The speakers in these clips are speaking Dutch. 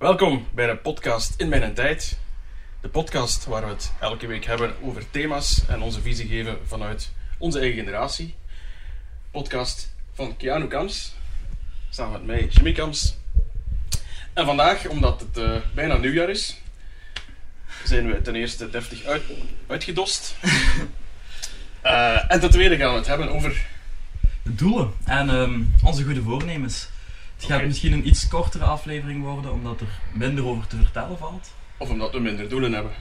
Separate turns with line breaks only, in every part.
Welkom bij de podcast In Mijn Tijd. De podcast waar we het elke week hebben over thema's en onze visie geven vanuit onze eigen generatie. Podcast van Keanu Kams, samen met mij, Jimmy Kams. En vandaag, omdat het uh, bijna nieuwjaar is, zijn we ten eerste deftig uit, uitgedost. uh, en ten tweede gaan we het hebben over...
Doelen en um, onze goede voornemens. Het gaat misschien een iets kortere aflevering worden, omdat er minder over te vertellen valt.
Of omdat we minder doelen hebben.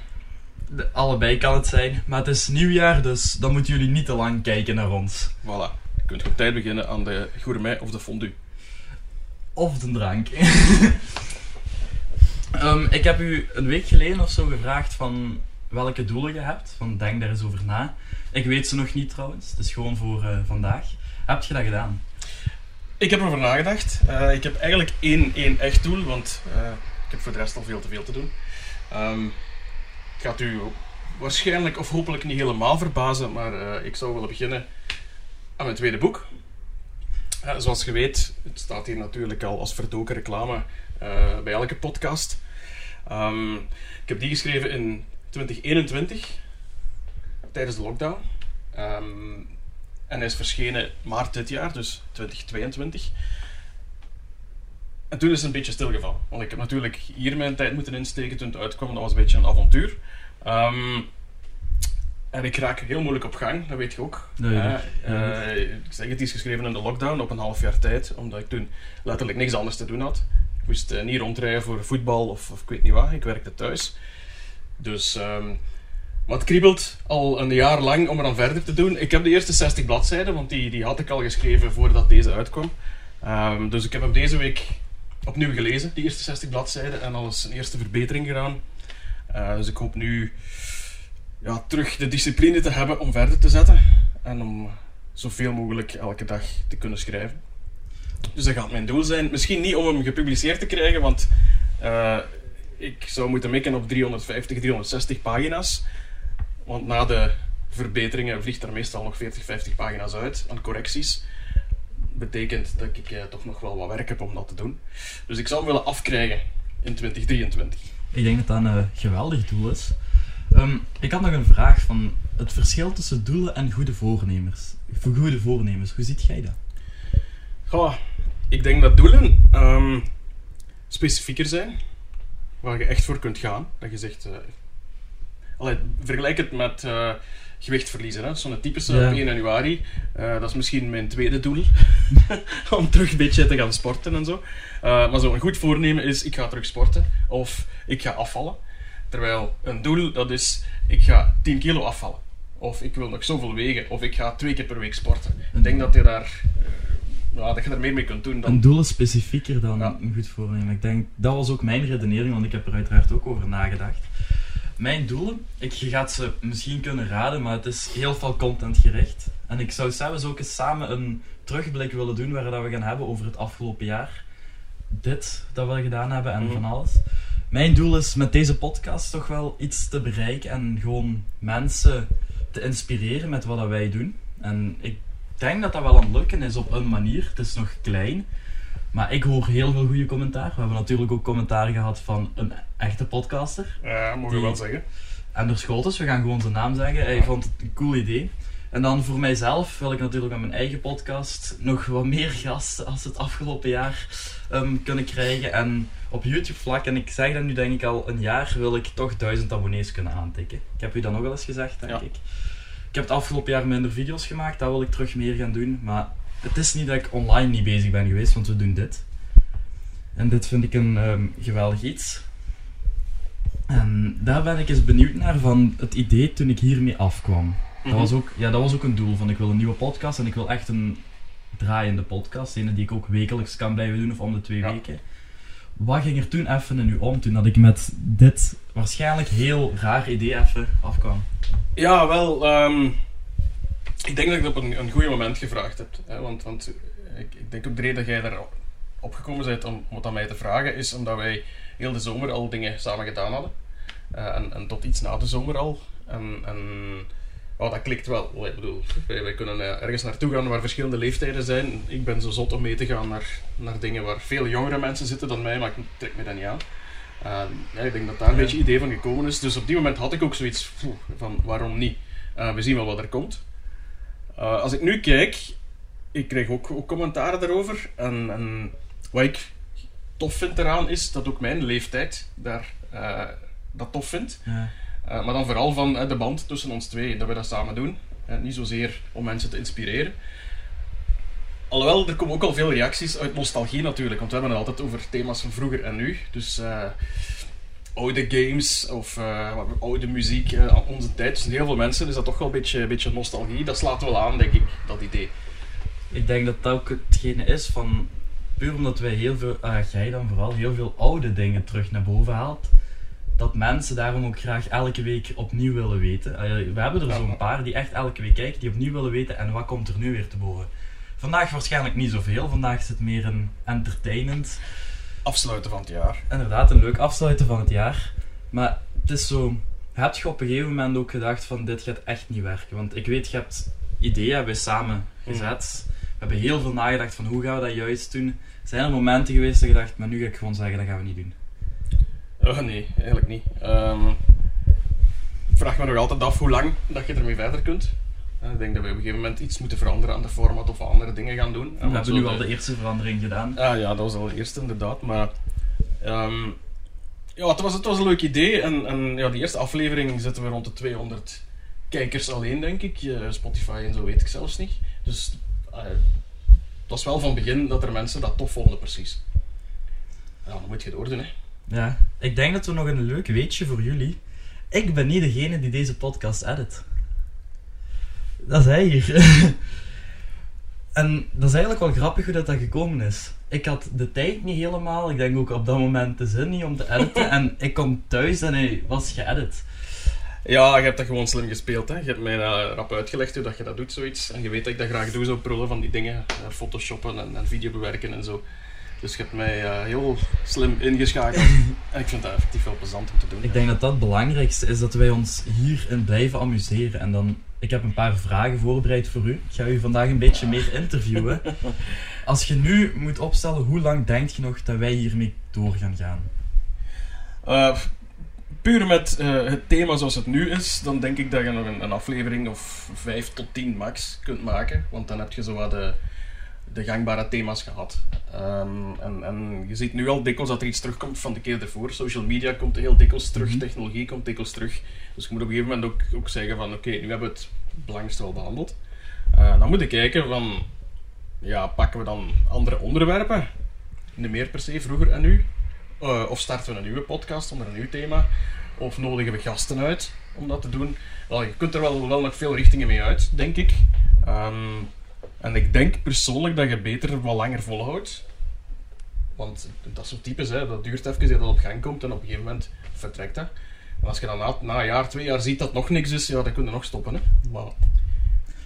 De, allebei kan het zijn, maar het is nieuwjaar, dus dan moeten jullie niet te lang kijken naar ons.
Voilà. Je kunt op tijd beginnen aan de gourmet of de fondue.
Of de drank. Ehm, ik heb u een week geleden of zo gevraagd van welke doelen je hebt. Van denk daar eens over na. Ik weet ze nog niet trouwens, het is gewoon voor eh, vandaag. Heb je dat gedaan?
Ik heb erover nagedacht. Eh, ik heb eigenlijk één, één echt doel, want eh, ik heb voor de rest al veel te veel te doen. Ehm, ik ga het u waarschijnlijk of hopelijk niet helemaal verbazen, maar eh, ik zou willen beginnen aan mijn tweede boek. Zoals je weet, het staat hier natuurlijk al als verdoken reclame bij elke podcast. Ehm, ik heb die geschreven in 2021, tijdens de lockdown. Ehm, en hij is verschenen maart dit jaar, dus 2022. En toen is het een beetje stilgevallen. Want ik heb natuurlijk hier mijn tijd moeten insteken toen het uitkwam. Dat was een beetje een avontuur. Ehm, en ik raak heel moeilijk op gang, dat weet je ook. Eh, ik zeg, het is geschreven in de lockdown op een half jaar tijd, omdat ik toen letterlijk niks anders te doen had. Ik moest eh, niet rondrijden voor voetbal of, of ik weet niet wat, ik werkte thuis. Dus, ehm, maar het kriebelt al een jaar lang om er dan verder te doen. Ik heb de eerste 60 bladzijden, want die, die had ik al geschreven voordat deze uitkwam. Ehm, dus ik heb hem deze week opnieuw gelezen, die eerste 60 bladzijden, en al een eerste verbetering gedaan. Eh, dus ik hoop nu ja, terug de discipline te hebben om verder te zetten en om zoveel mogelijk elke dag te kunnen schrijven. Dus dat gaat mijn doel zijn. Misschien niet om hem gepubliceerd te krijgen, want eh, ik zou moeten mikken op 350, 360 pagina's. Want na de verbeteringen vliegt er meestal nog 40, 50 pagina's uit aan correcties. Betekent dat ik eh, toch nog wel wat werk heb om dat te doen. Dus ik zou hem willen afkrijgen in 2023.
Ik denk dat dat een eh, geweldig doel is. Ehm, ik had nog een vraag van het verschil tussen doelen en goede voornemens. Voor goede voornemens, hoe ziet jij dat?
Goh, ik denk dat doelen ehm, specifieker zijn. Waar je echt voor kunt gaan. Dat je zegt... eh, allee, vergelijk het met eh, gewicht verliezen. Zo'n typische
Ja.
op 1 januari. Eh, dat is misschien mijn tweede doel. Om terug een beetje te gaan sporten en zo. Eh, maar zo'n goed voornemen is, ik ga terug sporten. Of ik ga afvallen. Terwijl een doel, dat is, ik ga 10 kilo afvallen. Of ik wil nog zoveel wegen. Of ik ga twee keer per week sporten. Ik denk dat je daar... ja, dat je daar meer mee kunt doen dan...
Een doel is specifieker dan
Ja.
een goed voornemen. Ik denk, dat was ook mijn redenering, want ik heb er uiteraard ook over nagedacht. Mijn doelen, ik, je gaat ze misschien kunnen raden, maar het is heel veel content gericht. En ik zou zelfs ook eens samen een terugblik willen doen waar dat we gaan hebben over het afgelopen jaar. Dit dat we gedaan hebben en
Mhm.
van alles. Mijn doel is met deze podcast toch wel iets te bereiken en gewoon mensen te inspireren met wat dat wij doen. En ik denk dat dat wel aan het lukken is op een manier. Het is nog klein. Maar ik hoor heel veel goede commentaar. We hebben natuurlijk ook commentaar gehad van een echte podcaster.
Ja, mogen we wel zeggen.
Ender Scholtes, we gaan gewoon zijn naam zeggen. Hij vond het een cool idee. En dan voor mijzelf wil ik natuurlijk met mijn eigen podcast nog wat meer gasten als het afgelopen jaar ehm, kunnen krijgen. En op YouTube vlak, en ik zeg dat nu denk ik al een jaar, wil ik toch duizend abonnees kunnen aantikken. Ik heb u dat nog wel eens gezegd, denk
Ja.
ik. Ik heb het afgelopen jaar minder video's gemaakt, dat wil ik terug meer gaan doen. Maar het is niet dat ik online niet bezig ben geweest, want we doen dit. En dit vind ik een ehm, geweldig iets. En daar ben ik eens benieuwd naar van het idee toen ik hiermee afkwam. Dat, was ook, ja, dat was ook een doel van ik wil een nieuwe podcast en ik wil echt een draaiende podcast. Een die ik ook wekelijks kan blijven doen of om de twee
Ja.
weken. Wat ging er toen even in u om toen dat ik met dit waarschijnlijk heel raar idee even afkwam?
Ja, wel. ehm, ik denk dat ik het op een, een goed moment gevraagd heb. Hè, want want ik, ik denk ook de reden dat jij daar opgekomen bent om, om het aan mij te vragen, is omdat wij heel de zomer al dingen samen gedaan hadden. Eh, en, en tot iets na de zomer al. En, en oh, dat klikt wel. Oh, Ik bedoel, wij, wij kunnen eh, ergens naartoe gaan waar verschillende leeftijden zijn. Ik ben zo zot om mee te gaan naar, naar dingen waar veel jongere mensen zitten dan mij, maar ik trek me dat niet aan. Ja, ik denk dat daar een beetje idee van gekomen is. Dus op die moment had ik ook zoiets van waarom niet. Eh, we zien wel wat er komt. Eh, als ik nu kijk, ik krijg ook, ook commentaren daarover. En, en wat ik tof vind eraan is dat ook mijn leeftijd daar, eh, dat tof vindt.
Ja.
Eh, maar dan vooral van de band tussen ons twee, dat we dat samen doen. En niet zozeer om mensen te inspireren. Alhoewel, er komen ook al veel reacties uit nostalgie natuurlijk, want we hebben het altijd over thema's van vroeger en nu. Dus oude games of eh, oude muziek eh, aan onze tijd. Dus heel veel mensen is dat toch wel een beetje, een beetje nostalgie. Dat slaat wel aan, denk ik, dat idee.
Ik denk dat dat ook hetgene is van... Puur omdat wij heel veel, ah, jij dan vooral, heel veel oude dingen terug naar boven haalt. Dat mensen daarom ook graag elke week opnieuw willen weten. Ah, we hebben er
Ja.
zo'n paar die echt elke week kijken, die opnieuw willen weten en wat komt er nu weer te boven. Vandaag waarschijnlijk niet zoveel, vandaag is het meer een entertainend
Afsluiten van het jaar.
inderdaad een leuk afsluiten van het jaar. Maar het is zo. Heb je op een gegeven moment ook gedacht van dit gaat echt niet werken? Want ik weet, je hebt ideeën hebben we samen gezet. We hebben heel veel nagedacht van hoe gaan we dat juist doen. Zijn er momenten geweest dat je dacht, maar nu ga ik gewoon zeggen dat gaan we niet doen.
Oh, nee, eigenlijk niet. Ehm, ik vraag me nog altijd af hoe lang dat je ermee verder kunt. Ik denk dat we op een gegeven moment iets moeten veranderen aan de format of andere dingen gaan doen.
We hebben nu al de eerste verandering gedaan.
Ah ja, dat was al de eerste inderdaad. Maar ehm, ja, het was, het was een leuk idee. En, en ja, die eerste aflevering zitten we rond de 200 kijkers alleen, denk ik. Spotify en zo weet ik zelfs niet. Dus eh, het was wel van begin dat er mensen dat tof vonden, precies. Ja, dan moet je het doordoen, hè.
Ja, ik denk dat we nog een leuk weetje voor jullie. Ik ben niet degene die deze podcast edit. Dat is hij hier. en dat is eigenlijk wel grappig hoe dat, dat gekomen is. Ik had de tijd niet helemaal, ik denk ook op dat moment de zin niet om te editen. en ik kom thuis en hij was geëdit.
Ja, je hebt dat gewoon slim gespeeld. Hè. Je hebt mij uh, rap uitgelegd hoe dat je dat doet, zoiets. En je weet dat ik dat graag doe, zo prullen van die dingen. Uh, photoshoppen en, en video bewerken en zo. Dus je hebt mij uh, heel slim ingeschakeld. en ik vind dat effectief wel plezant om te doen.
Ik denk dat dat het belangrijkste is, dat wij ons hierin blijven amuseren. En dan, ik heb een paar vragen voorbereid voor u. Ik ga u vandaag een beetje meer interviewen. Als je nu moet opstellen, hoe lang denk je nog dat wij hiermee door gaan gaan?
Uh, puur met uh, het thema zoals het nu is, dan denk ik dat je nog een, een, aflevering of 5 tot 10 max kunt maken. Want dan heb je zo wat de, de gangbare thema's gehad. Um, en, en, je ziet nu al dikwijls dat er iets terugkomt van de keer ervoor. Social media komt heel dikwijls terug,
Mhm.
technologie komt dikwijls terug. Dus je moet op een gegeven moment ook, ook zeggen van oké, nu hebben we het belangrijkste wel behandeld. Uh, dan moet je kijken van, ja, pakken we dan andere onderwerpen? Niet meer per se vroeger en nu? Uh, of starten we een nieuwe podcast onder een nieuw thema? Of nodigen we gasten uit om dat te doen? Wel, je kunt er wel, wel nog veel richtingen mee uit, denk ik. Um, en ik denk persoonlijk dat je beter wat langer volhoudt. Want dat soort types, hè, dat duurt even dat dat op gang komt en op een gegeven moment vertrekt dat. En als je dan na, na een jaar, twee jaar ziet dat nog niks is, ja, dan kun je nog stoppen. Hè. Maar,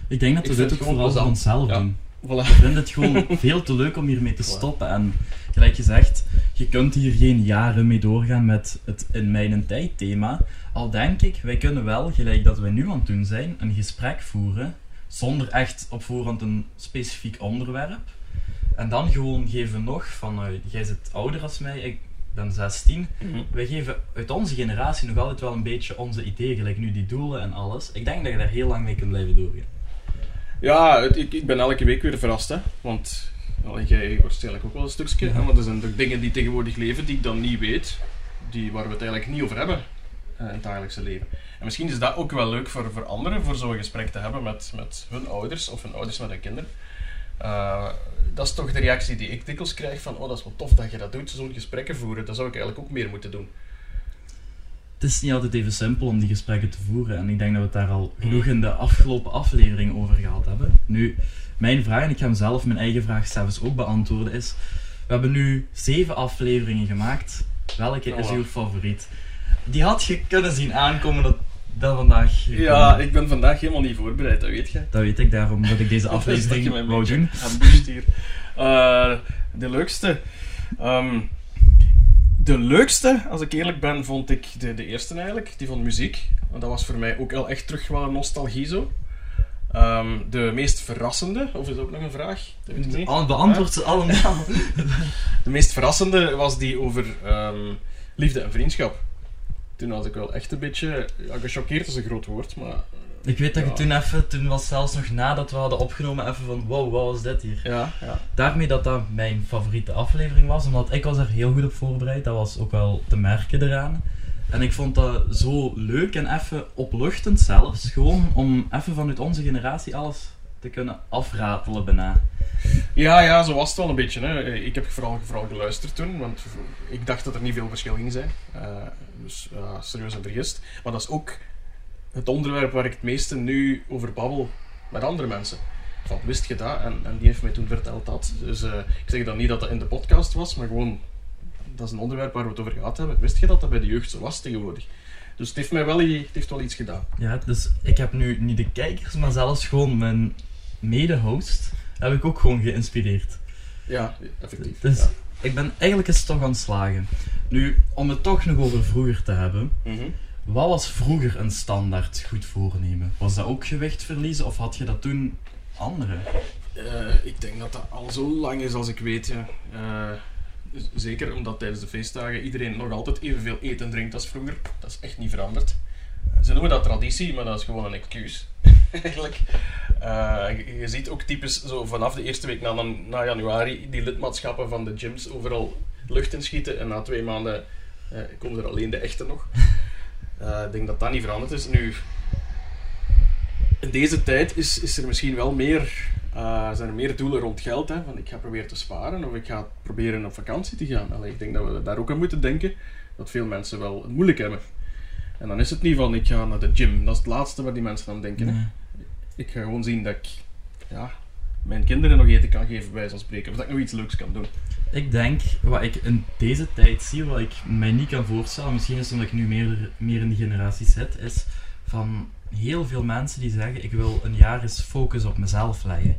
ik denk dat we
ik
dit ook vooral voor onszelf
ja.
doen.
Voilà.
We vinden het gewoon veel te leuk om hiermee te stoppen. En gelijk gezegd, je kunt hier geen jaren mee doorgaan met het in mijn tijd thema. Al denk ik, wij kunnen wel, gelijk dat wij nu aan het doen zijn, een gesprek voeren zonder echt op voorhand een specifiek onderwerp. En dan gewoon geven nog van, uh, jij zit ouder als mij, ik ben 16.
Mm -hmm.
Wij geven uit onze generatie nog altijd wel een beetje onze ideeën, gelijk nu die doelen en alles. Ik denk dat je daar heel lang mee kunt blijven doorgaan.
Ja, het, ik, ik, ben elke week weer verrast, hè. Want well, jij waarschijnlijk ook wel een stukje. Ja. Want er zijn toch dingen die tegenwoordig leven die ik dan niet weet. Die, waar we het eigenlijk niet over hebben in het dagelijkse leven. En misschien is dat ook wel leuk voor, voor anderen, voor zo'n gesprek te hebben met, met hun ouders of hun ouders met hun kinderen. Uh, dat is toch de reactie die ik dikwijls krijg van, oh dat is wel tof dat je dat doet, zo'n gesprekken voeren. Dat zou ik eigenlijk ook meer moeten doen.
Het is niet altijd even simpel om die gesprekken te voeren en ik denk dat we het daar al genoeg in de afgelopen aflevering over gehad hebben. Nu, mijn vraag, en ik ga hem zelf mijn eigen vraag zelfs ook beantwoorden, is, we hebben nu zeven afleveringen gemaakt. Welke
Oh,
is uw favoriet? Die had je kunnen zien aankomen dat dat vandaag...
Ja, ik ben vandaag helemaal niet voorbereid, dat weet je.
Dat weet ik, daarom dat ik deze aflevering wou doen.
hier. Uh, de leukste... Um, de leukste, als ik eerlijk ben, vond ik de, de eerste eigenlijk, die van muziek. Want dat was voor mij ook wel echt terug wel nostalgie zo. Um, de meest verrassende, of is dat ook nog een vraag?
Beantwoord ze allemaal.
de meest verrassende was die over um, liefde en vriendschap. Toen was ik wel echt een beetje, ja, gechoqueerd is een groot woord, maar...
Ik weet dat
Ja.
je toen even, toen was zelfs nog nadat we hadden opgenomen, even van wow, wat was dit hier?
Ja, ja.
Daarmee dat dat mijn favoriete aflevering was, omdat ik was er heel goed op voorbereid. Dat was ook wel te merken eraan. En ik vond dat zo leuk en even opluchtend zelfs. Gewoon om even vanuit onze generatie alles te kunnen afratelen bijna.
Ja, ja, zo was het wel een beetje. Hè. Ik heb vooral, vooral geluisterd toen, want ik dacht dat er niet veel verschil ging zijn. Eh, dus serieus en vergist. Maar dat is ook het onderwerp waar ik het meeste nu over babbel met andere mensen. Van, wist je dat? En, en die heeft mij toen verteld dat. Dus eh, ik zeg dan niet dat dat in de podcast was, maar gewoon, dat is een onderwerp waar we het over gehad hebben. Wist je dat dat bij de jeugd zo was tegenwoordig? Dus het heeft mij wel, het heeft wel iets gedaan.
Ja, dus ik heb nu niet de kijkers, maar zelfs gewoon mijn mede-host heb ik ook gewoon geïnspireerd.
Ja, effectief.
Dus
ja.
ik ben eigenlijk eens toch aan het slagen. Nu, om het toch nog over vroeger te hebben.
Mhm.
Wat was vroeger een standaard goed voornemen? Was dat ook gewicht verliezen of had je dat toen andere?
Eh, ik denk dat dat al zo lang is als ik weet. Ja. Eh, zeker omdat tijdens de feestdagen iedereen nog altijd evenveel eet en drinkt als vroeger. Dat is echt niet veranderd. Ze noemen dat traditie, maar dat is gewoon een excuus. Eigenlijk. Eh, je, je ziet ook typisch zo vanaf de eerste week na, na januari die lidmaatschappen van de gyms overal lucht inschieten. En na twee maanden eh, komen er alleen de echte nog. Eh, ik denk dat dat niet veranderd is. Nu, in deze tijd is, is er misschien wel meer, zijn er meer doelen rond geld. Hè? Van ik ga proberen te sparen of ik ga proberen op vakantie te gaan. Allee, ik denk dat we daar ook aan moeten denken. Dat veel mensen wel het moeilijk hebben. En dan is het niet van ik ga naar de gym. Dat is het laatste waar die mensen aan denken.
Nee.
Ik ga gewoon zien dat ik ja, mijn kinderen nog eten kan geven, bij wijze van spreken. Of dat ik nog iets leuks kan doen.
Ik denk, wat ik in deze tijd zie, wat ik mij niet kan voorstellen, misschien is omdat ik nu meer, meer in die generatie zit, is van heel veel mensen die zeggen, ik wil een jaar eens focus op mezelf leggen.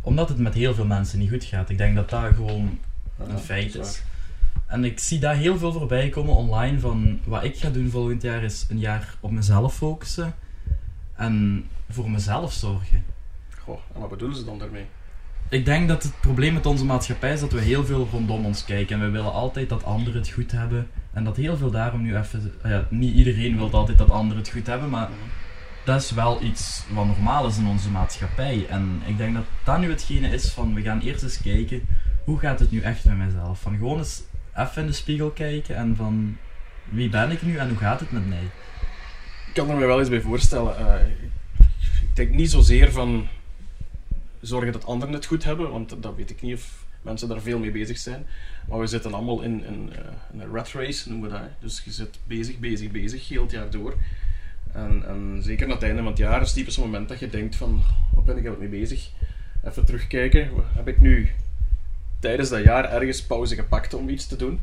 Omdat het met heel veel mensen niet goed gaat. Ik denk dat dat gewoon
Ja,
een feit is. En ik zie daar heel veel voorbij komen online van wat ik ga doen volgend jaar is een jaar op mezelf focussen en voor mezelf zorgen.
Goh, en wat bedoelen ze dan daarmee?
Ik denk dat het probleem met onze maatschappij is dat we heel veel rondom ons kijken en we willen altijd dat anderen het goed hebben en dat heel veel daarom nu even, ah ja, niet iedereen wil altijd dat anderen het goed hebben, maar dat is wel iets wat normaal is in onze maatschappij en ik denk dat dat nu hetgene is van we gaan eerst eens kijken hoe gaat het nu echt met mezelf, van gewoon eens even in de spiegel kijken en van wie ben ik nu en hoe gaat het met mij.
Ik kan er me wel eens bij voorstellen. eh, denk niet zozeer van zorgen dat anderen het goed hebben, want dat weet ik niet of mensen daar veel mee bezig zijn. Maar we zitten allemaal in, in, eh, een rat race, noemen we dat. Dus je zit bezig, bezig, bezig, heel het jaar door. En, en zeker na het einde van het jaar is typisch een moment dat je denkt van, wat ben ik eigenlijk mee bezig? Even terugkijken, heb ik nu tijdens dat jaar ergens pauze gepakt om iets te doen?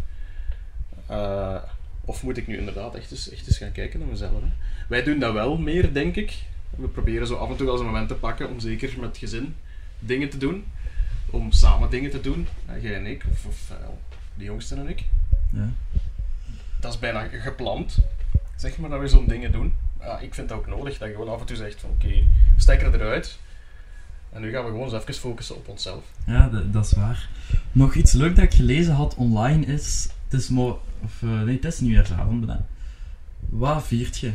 Eh, of moet ik nu inderdaad echt eens, echt eens gaan kijken naar mezelf? Hè? Wij doen dat wel meer, denk ik. We proberen zo af en toe wel eens een moment te pakken om zeker met gezin dingen te doen. Om samen dingen te doen. Eh, jij en ik, of, of eh, de jongsten en ik.
Ja.
Dat is bijna gepland. Zeg maar dat we zo'n dingen doen. Ja, ik vind dat ook nodig, dat je gewoon af en toe zegt van oké, stekker eruit. En nu gaan we gewoon eens even focussen op onszelf.
Ja, dat, dat is waar. Nog iets leuk dat ik gelezen had online is. Het is mo of, eh, nee, het is nieuwjaarsavond bijna. Wat viert je?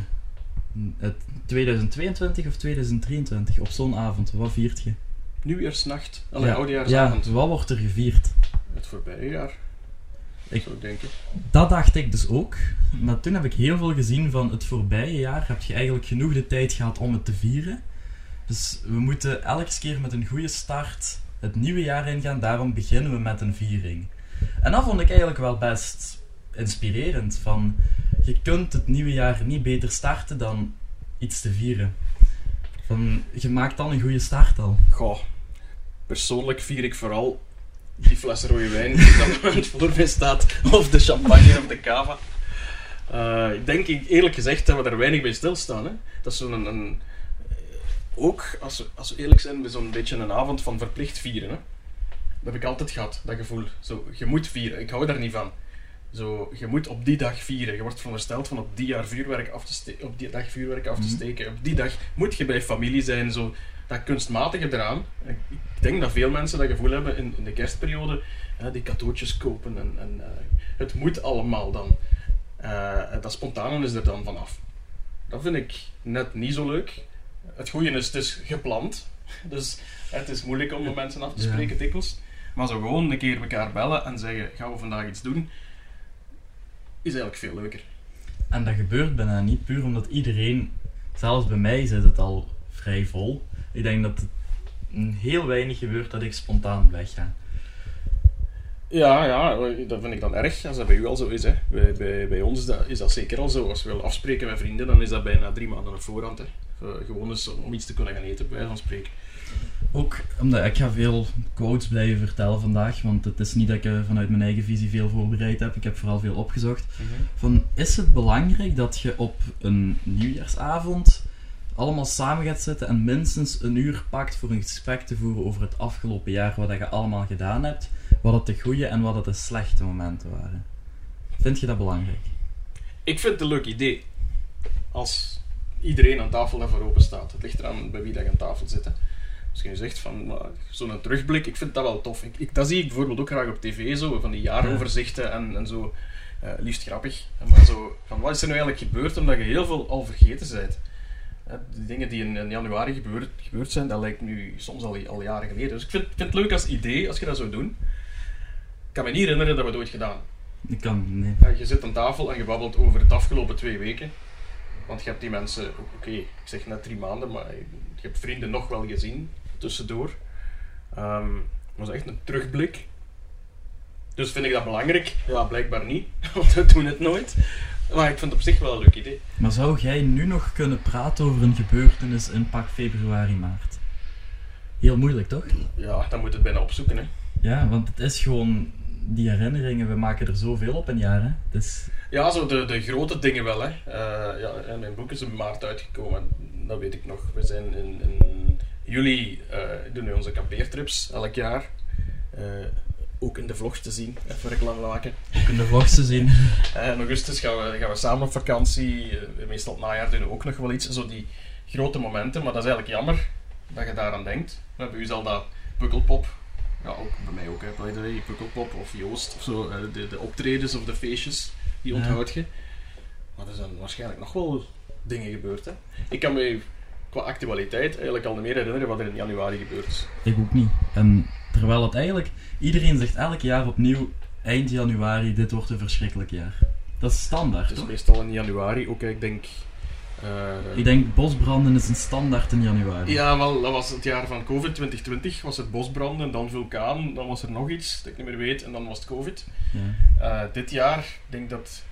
Het 2022 of 2023 op zo'n avond? Wat viert je?
Nieuwjaarsnacht, allee,
ja,
oudejaarsavond.
ja, wat wordt er gevierd?
Het voorbije jaar.
Ik-
zou ik denken.
Dat dacht ik dus ook. Maar toen heb ik heel veel gezien van het voorbije jaar heb je eigenlijk genoeg de tijd gehad om het te vieren. Dus we moeten elke keer met een goede start het nieuwe jaar ingaan. Daarom beginnen we met een viering. En dat vond ik eigenlijk wel best inspirerend. Van, je kunt het nieuwe jaar niet beter starten dan iets te vieren. Van, je maakt dan een goede start al.
Goh, persoonlijk vier ik vooral die fles rode wijn die dan aan het voor mij staat, of de champagne of de cava. Eh, ik denk eerlijk gezegd dat we daar weinig bij stilstaan. Hè. Dat is zo'n een, eh, ook, als we, als we eerlijk zijn, zo'n beetje een avond van verplicht vieren. Hè. Dat heb ik altijd gehad, dat gevoel. Zo, je moet vieren, ik hou daar niet van. Zo, je moet op die dag vieren. Je wordt verondersteld van op die, jaar vuurwerk af te op die dag vuurwerk af te
Mhm.
steken. Op die dag moet je bij familie zijn. Zo, dat kunstmatige eraan. Ik denk dat veel mensen dat gevoel hebben in, in de kerstperiode. hè, die cadeautjes kopen en, en eh, het moet allemaal dan. Eh, dat spontane is er dan vanaf. Dat vind ik net niet zo leuk. Het goede is, het is gepland. Dus het is moeilijk om met mensen af te
Ja.
spreken dikwijls. Maar zo gewoon een keer elkaar bellen en zeggen, gaan we vandaag iets doen, is eigenlijk veel leuker.
En dat gebeurt bijna niet puur omdat iedereen, zelfs bij mij zit het al vrij vol. Ik denk dat het mm, heel weinig gebeurt dat ik spontaan wegga.
Ja, ja, dat vind ik dan erg als dat bij u al zo is. Hè. Bij, bij, bij ons is dat, is dat zeker al zo. Als we willen afspreken met vrienden, dan is dat bijna drie maanden op voorhand. Hè. Gewoon eens om iets te kunnen gaan eten, bij van spreken.
Ook omdat ik ga veel quotes blijven vertellen vandaag, want het is niet dat ik eh, vanuit mijn eigen visie veel voorbereid heb. Ik heb vooral veel opgezocht. Van, is het belangrijk dat je op een nieuwjaarsavond allemaal samen gaat zitten en minstens een uur pakt voor een gesprek te voeren over het afgelopen jaar, wat je allemaal gedaan hebt, wat het de goede en wat het de slechte momenten waren? Vind je dat belangrijk?
Ik vind het een leuk idee. Als iedereen aan tafel daarvoor open staat. Het ligt eraan bij wie dat je aan tafel zit. Hè. Als je nu zegt van zo'n terugblik, ik vind dat wel tof. Ik, ik, dat zie ik bijvoorbeeld ook graag op tv, zo, van die jaaroverzichten en, en zo. eh, liefst grappig. Maar zo, van wat is er nu eigenlijk gebeurd, omdat je heel veel al vergeten bent. De dingen die in, in januari gebeurd, gebeurd zijn, dat lijkt nu soms al, al jaren geleden. Dus ik vind, vind het leuk als idee, als je dat zou doen. Ik kan me niet herinneren dat we het ooit gedaan
Ik kan, nee.
ja, je zit aan tafel en je babbelt over het afgelopen twee weken. Want je hebt die mensen, oké, ik zeg net drie maanden, maar je hebt vrienden nog wel gezien tussendoor. Ehm dat was echt een terugblik. Dus vind ik dat belangrijk? Ja, blijkbaar niet, want we doen het nooit. Maar ik vind het op zich wel een leuk idee.
Maar zou jij nu nog kunnen praten over een gebeurtenis in pak februari, maart? Heel moeilijk, toch?
Ja, dan moet je het bijna opzoeken. Hè.
Ja, want het is gewoon die herinneringen, we maken er zoveel op een jaar. Hè? Is,
Ja, zo de, de grote dingen wel. Hè. Eh, ja, en mijn boek is in maart uitgekomen, dat weet ik nog. We zijn in, in juli eh, doen we onze kampeertrips elk jaar. Eh, ook in de vlogs te zien, even reclame maken.
ook in de vlogs te zien.
Eh, in augustus gaan we, gaan we samen op vakantie. Meestal het najaar doen we ook nog wel iets. Zo die grote momenten, maar dat is eigenlijk jammer dat je daaraan denkt. We hebben u zal dat Pukkelpop. Ja, ook bij mij ook, hè, by the way. Pukkelpop of Joost of zo. de, de optredens of de feestjes, die onthoud je. Maar er zijn waarschijnlijk nog wel dingen gebeurd. Hè. Ik kan me qua actualiteit eigenlijk al niet meer herinneren wat er in januari gebeurd is.
Ik ook niet. En terwijl het eigenlijk, iedereen zegt elk jaar opnieuw, eind januari, dit wordt een verschrikkelijk jaar. Dat is standaard,
Het is
toch?
meestal in januari. Ook, ik denk... eh,
Ik denk bosbranden is een standaard in januari.
Ja, wel, dat was het jaar van COVID 2020. Was het bosbranden, dan vulkaan, dan was er nog iets dat ik niet meer weet en dan was het COVID.
Ja.
Eh, dit jaar, ik denk dat.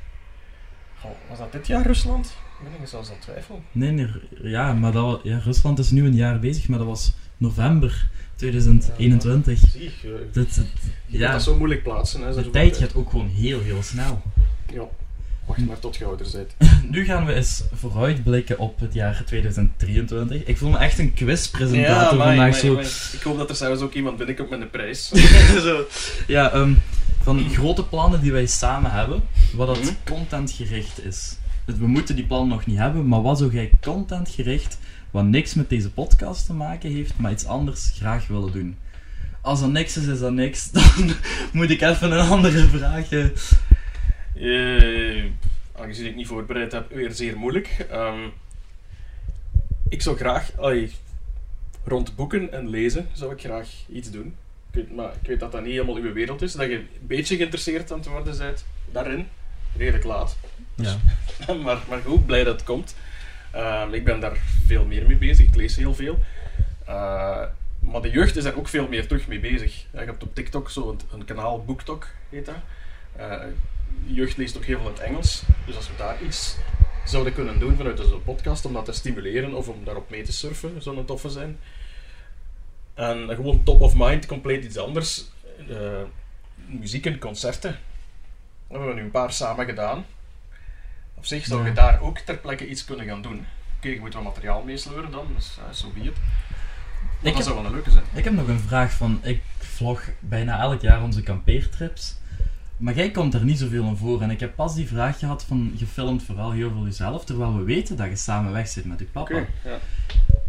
Was dat dit jaar Rusland? Ik ben ik zelfs aan het twijfelen.
Nee, nee, ja, maar dat, ja, Rusland is nu een jaar bezig, maar dat was november 2021.
Zie,
Dit,
je
ja,
kunt dat zo moeilijk plaatsen. Hè,
de tijd gaat ook gewoon heel, heel snel.
Ja, wacht maar tot je ouder bent.
Nu gaan we eens vooruitblikken op het jaar 2023. Ik voel me echt een quizpresentator
amai,
vandaag. zo.
Ik hoop dat er zelfs ook iemand binnenkomt met een prijs.
Zo. Ja, ehm, van grote plannen die wij samen hebben, wat dat
Mhm.
contentgericht is. Dus we moeten die plannen nog niet hebben, maar wat zou jij contentgericht, wat niks met deze podcast te maken heeft, maar iets anders graag willen doen? Als dat niks is, is dat niks. Dan moet ik even een andere vraag. Eh,
aangezien ik niet voorbereid heb, weer zeer moeilijk. Ehm, ik zou graag, rond boeken en lezen, zou ik graag iets doen. Ik weet, maar ik weet dat dat niet helemaal uw wereld is, dat je een beetje geïnteresseerd aan het worden bent daarin. Redelijk laat.
Ja.
maar, maar goed, blij dat het komt. Ehm, ik ben daar veel meer mee bezig, ik lees heel veel. Eh, maar de jeugd is daar ook veel meer terug mee bezig. Ja, je hebt op TikTok zo een, een kanaal, BookTok heet dat. De jeugd leest ook heel veel in het Engels. Dus als we daar iets zouden kunnen doen vanuit onze podcast om dat te stimuleren of om daarop mee te surfen, zou een toffe zijn. En eh, gewoon top of mind, compleet iets anders. Eh, muziek en concerten. We hebben nu een paar samen gedaan. Op zich zou je daar ook ter plekke iets kunnen gaan doen. Oké, je moet wel materiaal meesleuren dan, dus zo so be it. Maar
Ik
dat zou wel een leuke zijn.
Ik heb nog een vraag van, ik vlog bijna elk jaar onze kampeertrips. Maar jij komt er niet zoveel in voor. En ik heb pas die vraag gehad van, je filmt vooral heel veel jezelf, terwijl we weten dat je samen weg zit met je papa.
Ja.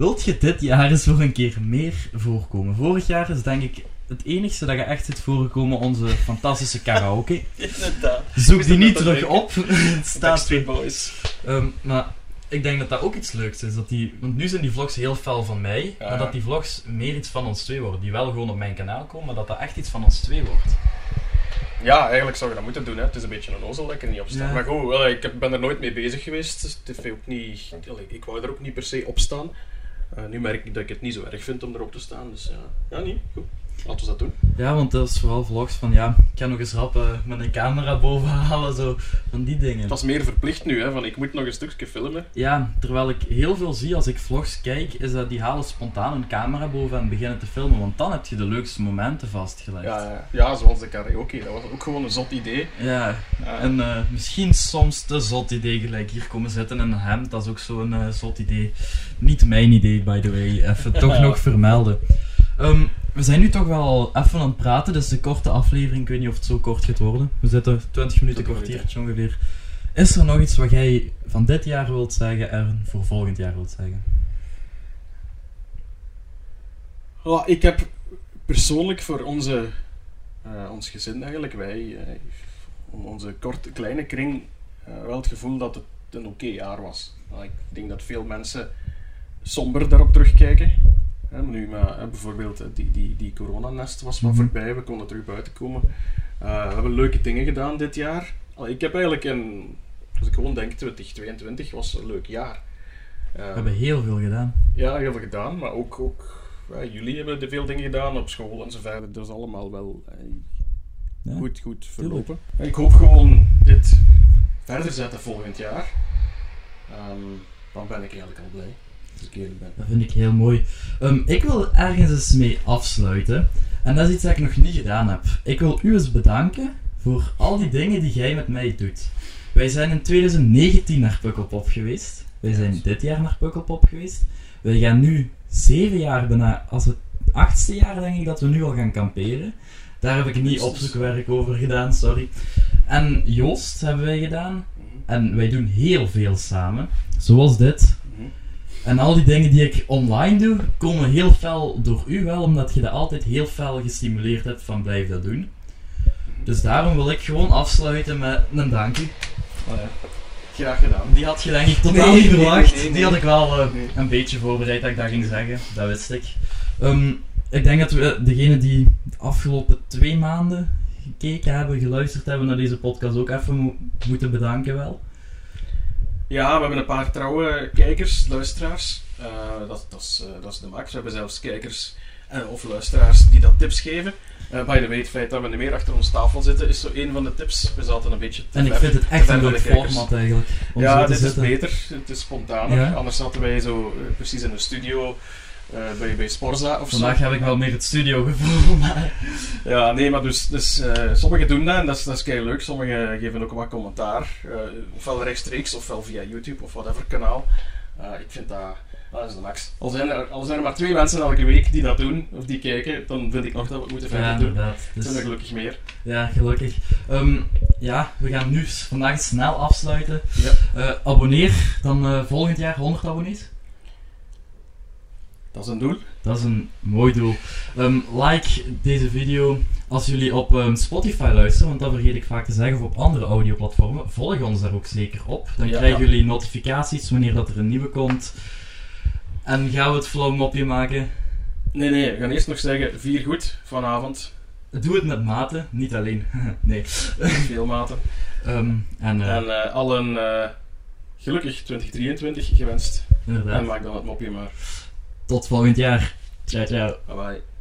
Wilt je dit jaar eens voor een keer meer voorkomen? Vorig jaar is denk ik het enigste dat je echt zit voorgekomen onze fantastische karaoke.
Inderdaad.
Zoek die niet terug op. Het staat
Backstreet Boys.
Ehm, maar ik denk dat dat ook iets leuks is. Dat die, want nu zijn die vlogs heel fel van mij.
Ja.
Maar dat die vlogs meer iets van ons twee worden. Die wel gewoon op mijn kanaal komen, maar dat dat echt iets van ons twee wordt.
Ja, eigenlijk zou je dat moeten doen. Hè. Het is een beetje een ozel dat ik er niet op sta.
Ja.
Maar goed, ik ben er nooit mee bezig geweest. Dus het heeft ook niet, allee, ik wou er ook niet per se op staan. Eh, nu merk ik dat ik het niet zo erg vind om erop te staan. Dus ja, ja niet. Goed. Laten we dat doen.
Ja, want dat is vooral vlogs van ja, ik ga nog eens rap met een camera boven halen, zo van die dingen.
Dat is meer verplicht nu, hè, van ik moet nog een stukje filmen.
Ja, terwijl ik heel veel zie als ik vlogs kijk, is dat die halen spontaan een camera boven en beginnen te filmen, want dan heb je de leukste momenten vastgelegd.
Ja, ja, ja, zoals de karaoke. Dat was ook gewoon een zot idee.
Ja,
Ja.
en eh, misschien soms te zot idee gelijk hier komen zitten in een hemd, dat is ook zo'n eh, zot idee. Niet mijn idee, by the way, even toch nog vermelden. Ehm, we zijn nu toch wel even aan het praten, dus een korte aflevering, ik weet niet of het zo kort gaat worden. We zitten 20 minuten,
20
kwartiertje ongeveer. Is er nog iets wat jij van dit jaar wilt zeggen en voor volgend jaar wilt zeggen?
Ja, ik heb persoonlijk voor onze, eh, ons gezin eigenlijk, wij, eh, om onze korte, kleine kring, eh, wel het gevoel dat het een oké jaar was. Ik denk dat veel mensen somber daarop terugkijken. Hè, nu, maar, eh, bijvoorbeeld eh, die, die, die coronanest was wat
Mhm.
voorbij, we konden terug buiten komen. Eh, we hebben leuke dingen gedaan dit jaar. Allee, ik heb eigenlijk een, als ik gewoon denk, 2022 was een leuk jaar. Eh,
We hebben heel veel gedaan.
ja, heel veel gedaan, maar ook, ook ja, jullie hebben veel dingen gedaan op school en zo verder. Dat is allemaal wel eh,
Ja.
goed, goed verlopen. En ik hoop gewoon dit verder zetten volgend jaar. Ehm, dan ben ik eigenlijk al blij.
Dat vind ik heel mooi. Ehm, ik wil ergens eens mee afsluiten. En dat is iets dat ik nog niet gedaan heb. Ik wil u eens bedanken voor al die dingen die jij met mij doet. Wij zijn in 2019 naar Pukkelpop geweest. Wij zijn dit jaar naar Pukkelpop geweest. Wij gaan nu zeven jaar bijna, als het achtste jaar denk ik dat we nu al gaan kamperen. Daar heb ik niet opzoekwerk over gedaan, sorry. En Joost hebben wij gedaan.
Mhm.
En wij doen heel veel samen. Zoals dit. En al die dingen die ik online doe, komen heel fel door u wel, omdat je dat altijd heel fel gestimuleerd hebt van blijf dat doen. Dus daarom wil ik gewoon afsluiten met een dank u.
Oh ja. Graag gedaan.
Die had je denk ik totaal
Nee,
niet verwacht.
nee, nee.
Die had ik wel eh, een beetje voorbereid dat ik dat ging zeggen. Dat wist ik. Ehm, ik denk dat we degene die de afgelopen twee maanden gekeken hebben, geluisterd hebben naar deze podcast ook even mo- moeten bedanken wel.
Ja, we hebben een paar trouwe kijkers, luisteraars. Eh, dat, dat, is, eh, dat is de max. We hebben zelfs kijkers eh, of luisteraars die dat tips geven. Eh by the way, het feit dat we niet meer achter ons tafel zitten is zo een van de tips. We zaten een beetje te
En ik vind het echt een leuk format eigenlijk.
Ja, dit is beter. Het is spontaner.
Ja.
Anders zaten wij zo precies in de studio eh, bij, bij Sporza of
Vandaag
zo.
heb ik wel meer het studio gevoel, maar...
Ja, nee, maar dus, dus eh, sommigen doen dat en dat is, dat is kei leuk. Sommigen geven ook wat commentaar. eh, ofwel rechtstreeks ofwel via YouTube of whatever kanaal. Ik vind dat, dat is de max. Al zijn, er, al zijn er maar twee mensen elke week die dat doen of die kijken, dan vind ik nog dat we het moeten verder
Ja,
doen.
inderdaad.
Het
Dus,
zijn er gelukkig meer.
ja, gelukkig. Ehm, ja, we gaan nu vandaag snel afsluiten.
Ja.
Abonneer, dan volgend jaar 100 abonnees.
Dat is een doel.
Dat is een mooi doel. Ehm, like deze video als jullie op ehm, Spotify luisteren, want dat vergeet ik vaak te zeggen, of op andere audioplatformen. Volg ons daar ook zeker op. Dan
Ja.
krijgen jullie notificaties wanneer dat er een nieuwe komt. En gaan we het flow mopje maken?
Nee, nee, we gaan eerst nog zeggen, vier goed vanavond.
Doe het met mate, niet alleen. nee.
Veel maten.
Ehm, en, eh,
En eh, allen eh, gelukkig 2023 gewenst.
inderdaad.
En maak dan het mopje maar.
Tot volgend jaar. Ciao, ciao.
Bye bye.